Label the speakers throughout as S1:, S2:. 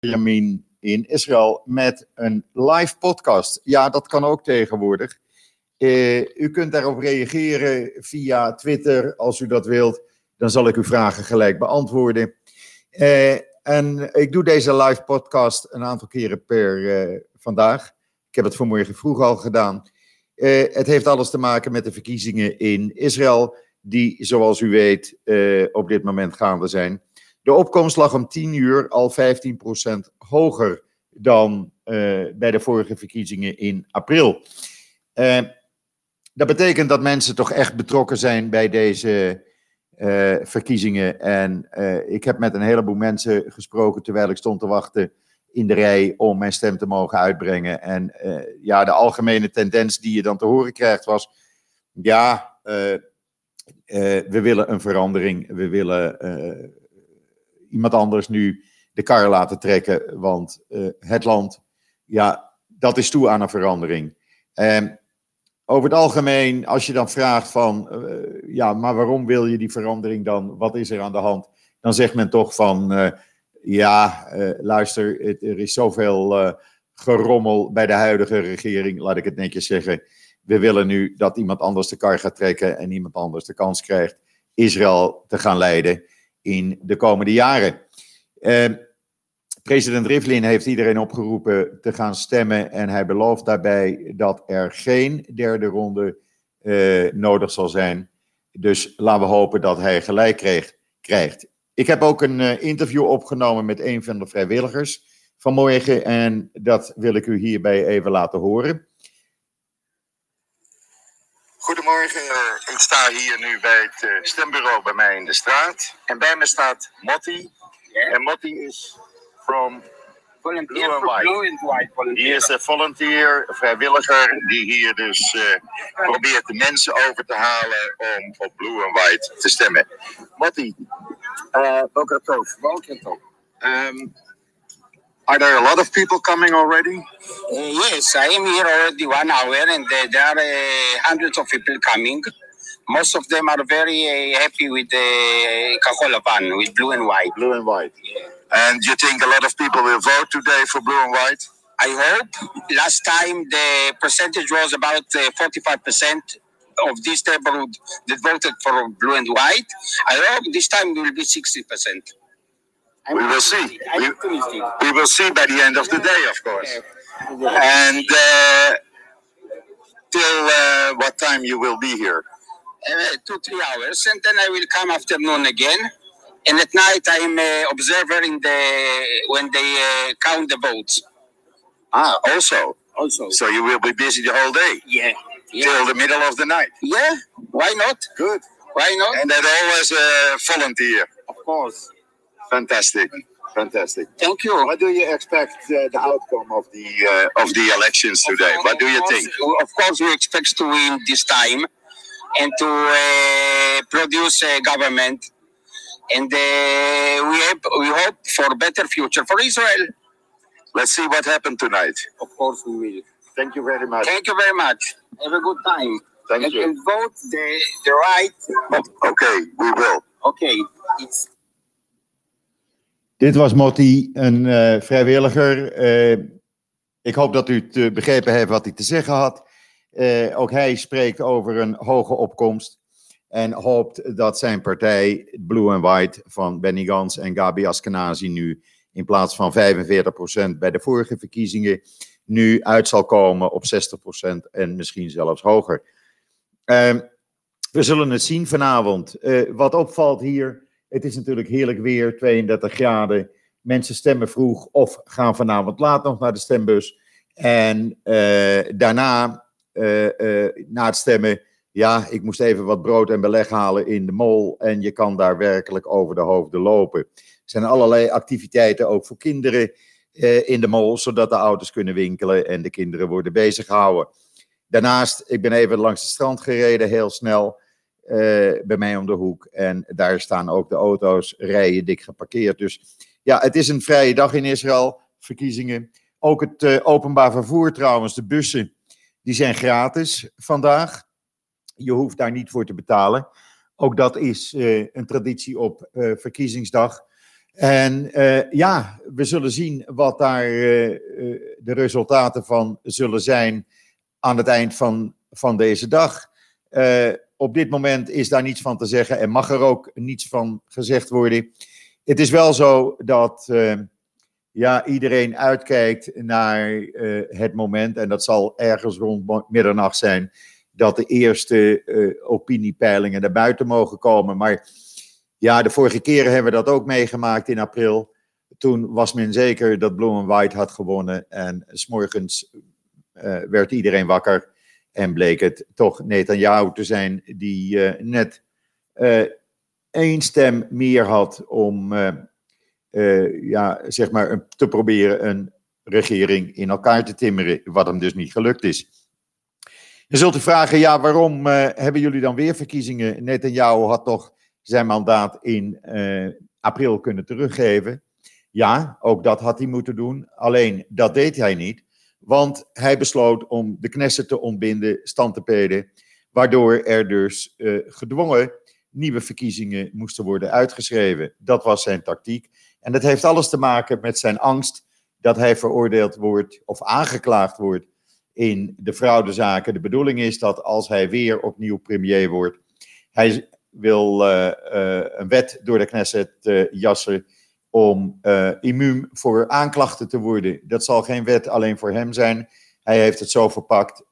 S1: Benjamin in Israël met een live podcast. Ja, dat kan ook tegenwoordig. Uh, u kunt daarop reageren via Twitter als u dat wilt. Dan zal ik uw vragen gelijk beantwoorden. Uh, en ik doe deze live podcast een aantal keren per uh, vandaag. Ik heb het vanmorgen vroeg al gedaan. het heeft alles te maken met de verkiezingen in Israël, die, zoals u weet, op dit moment gaande zijn. De opkomst lag om 10 uur al 15% hoger dan uh, bij de vorige verkiezingen in april. Uh, dat betekent dat mensen toch echt betrokken zijn bij deze uh, verkiezingen. En ik heb met een heleboel mensen gesproken terwijl ik stond te wachten in de rij om mijn stem te mogen uitbrengen. En ja, de algemene tendens die je dan te horen krijgt was: ja, we willen een verandering, we willen iemand anders nu de kar laten trekken. Want uh, het land, ja, dat is toe aan een verandering. En over het algemeen, als je dan vraagt van, uh, ja, maar waarom wil je die verandering dan? Wat is er aan de hand? Dan zegt men toch van, uh, ja, luister, er is zoveel gerommel bij de huidige regering, laat ik het netjes zeggen. We willen nu dat iemand anders de kar gaat trekken en iemand anders de kans krijgt Israël te gaan leiden in de komende jaren. Uh, president Rivlin heeft iedereen opgeroepen te gaan stemmen en hij belooft daarbij dat er geen derde ronde uh, nodig zal zijn. Dus laten we hopen dat hij gelijk kreeg, krijgt. Ik heb ook een uh, interview opgenomen met een van de vrijwilligers vanmorgen en dat wil ik u hierbij even laten horen.
S2: Goedemorgen, ik sta hier nu bij het uh, stembureau bij mij in de straat. En bij me staat Motti. Yeah. En Motti is from
S3: volunteer
S2: Blue and White.
S3: Blue and White volunteer.
S2: Hij is een volunteer, vrijwilliger, die hier dus uh, probeert de mensen over te halen om op Blue and White te stemmen. Motti, uh, Boker Tov. Um, Are there a lot of people coming already?
S3: Uh, yes, I am here already one hour, and uh, there are uh, hundreds of people coming. Most of them are very uh, happy with the uh, with blue and white.
S2: Blue and white. Yeah. And you think a lot of people will vote today for blue and white?
S3: I hope. Last time the percentage was about uh, 45% of this neighborhood that voted for blue and white. I hope this time it will be 60%.
S2: I'm we will see. We, we, will see by the end of the day, of course. And uh, till uh, what time you will be here?
S3: Uh, two, three hours, and then I will come afternoon again. And at night, I'm uh, observer in the when they uh, count the votes.
S2: Ah, also.
S3: Also.
S2: So you will be busy the whole day.
S3: Yeah. yeah.
S2: Till the middle of the night.
S3: Yeah. Why not?
S2: Good.
S3: Why not?
S2: And that always a volunteer.
S3: Of course.
S2: Fantastic. Fantastic.
S3: Thank you.
S2: What do you expect uh, the outcome of the uh, of the elections today? What do you think?
S3: Of course, we expect to win this time and to uh, produce a government, and uh, we hope, we hope for a better future for Israel.
S2: Let's see what happened tonight.
S3: Of course, we will.
S2: Thank you very much.
S3: Thank you very much. Have a good time.
S2: Thank
S3: and,
S2: you.
S3: And vote the the right.
S2: Okay, we will.
S3: Okay, it's
S1: Dit was Motti, een uh, vrijwilliger. Uh, ik hoop dat u het begrepen heeft wat hij te zeggen had. ook hij spreekt over een hoge opkomst. En hoopt dat zijn partij, Blue and White, van Benny Gans en Gabi Askenazi nu in plaats van 45% bij de vorige verkiezingen, nu uit zal komen op 60% en misschien zelfs hoger. Ehm, we zullen het zien vanavond. wat opvalt hier het is natuurlijk heerlijk weer, 32 graden. Mensen stemmen vroeg of gaan vanavond laat nog naar de stembus. En uh, daarna, uh, uh, na het stemmen, ja, ik moest even wat brood en beleg halen in de mol. En je kan daar werkelijk over de hoofden lopen. Er zijn allerlei activiteiten, ook voor kinderen in de mol, zodat de ouders kunnen winkelen en de kinderen worden bezig gehouden. Daarnaast, ik ben even langs het strand gereden, heel snel. Uh, bij mij om de hoek. En daar staan ook de auto's rijen dik geparkeerd. Dus ja, het is een vrije dag in Israël, verkiezingen. Ook het uh, openbaar vervoer trouwens, de bussen, die zijn gratis vandaag. Je hoeft daar niet voor te betalen. Ook dat is uh, een traditie op verkiezingsdag. En ja, we zullen zien wat daar de resultaten van zullen zijn aan het eind van, van deze dag. Op dit moment is daar niets van te zeggen en mag er ook niets van gezegd worden. Het is wel zo dat ja, iedereen uitkijkt naar het moment, en dat zal ergens rond middernacht zijn, dat de eerste opiniepeilingen naar buiten mogen komen. Maar ja, de vorige keren hebben we dat ook meegemaakt in april. Toen was men zeker dat Blue White had gewonnen. En s'morgens werd iedereen wakker. En bleek het toch Netanyahu te zijn die uh, net uh, één stem meer had om ja, zeg maar, te proberen een regering in elkaar te timmeren. Wat hem dus niet gelukt is. Je zult u vragen, ja, waarom hebben jullie dan weer verkiezingen? Netanyahu had toch zijn mandaat in april kunnen teruggeven. Ja, ook dat had hij moeten doen. Alleen dat deed hij niet, want hij besloot om de Knesset te ontbinden, stand te peden, waardoor er dus uh, gedwongen nieuwe verkiezingen moesten worden uitgeschreven. Dat was zijn tactiek. En dat heeft alles te maken met zijn angst dat hij veroordeeld wordt of aangeklaagd wordt in de fraudezaken. De bedoeling is dat als hij weer opnieuw premier wordt, hij wil uh, uh, een wet door de Knesset jassen om immuun voor aanklachten te worden. Dat zal geen wet alleen voor hem zijn. Hij heeft het zo verpakt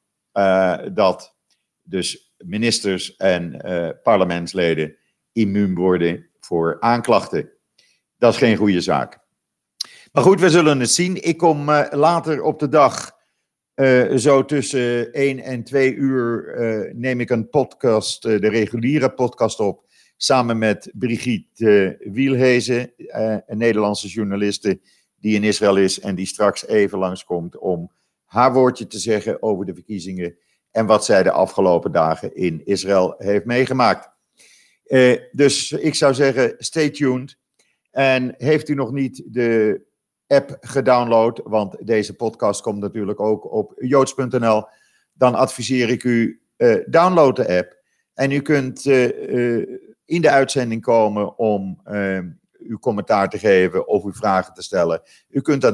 S1: dat dus ministers en parlementsleden immuun worden voor aanklachten. Dat is geen goede zaak. Maar goed, we zullen het zien. Ik kom later op de dag uh, zo tussen 1 en 2 uur uh, neem ik een podcast, uh, de reguliere podcast op, samen met Brigitte Wielhezen, een Nederlandse journaliste die in Israël is en die straks even langskomt om haar woordje te zeggen over de verkiezingen en wat zij de afgelopen dagen in Israël heeft meegemaakt. dus ik zou zeggen, stay tuned. En heeft u nog niet de app gedownload, want deze podcast komt natuurlijk ook op joods.nl, dan adviseer ik u, uh, download de app. En u kunt in de uitzending komen om uw commentaar te geven of uw vragen te stellen. U kunt dan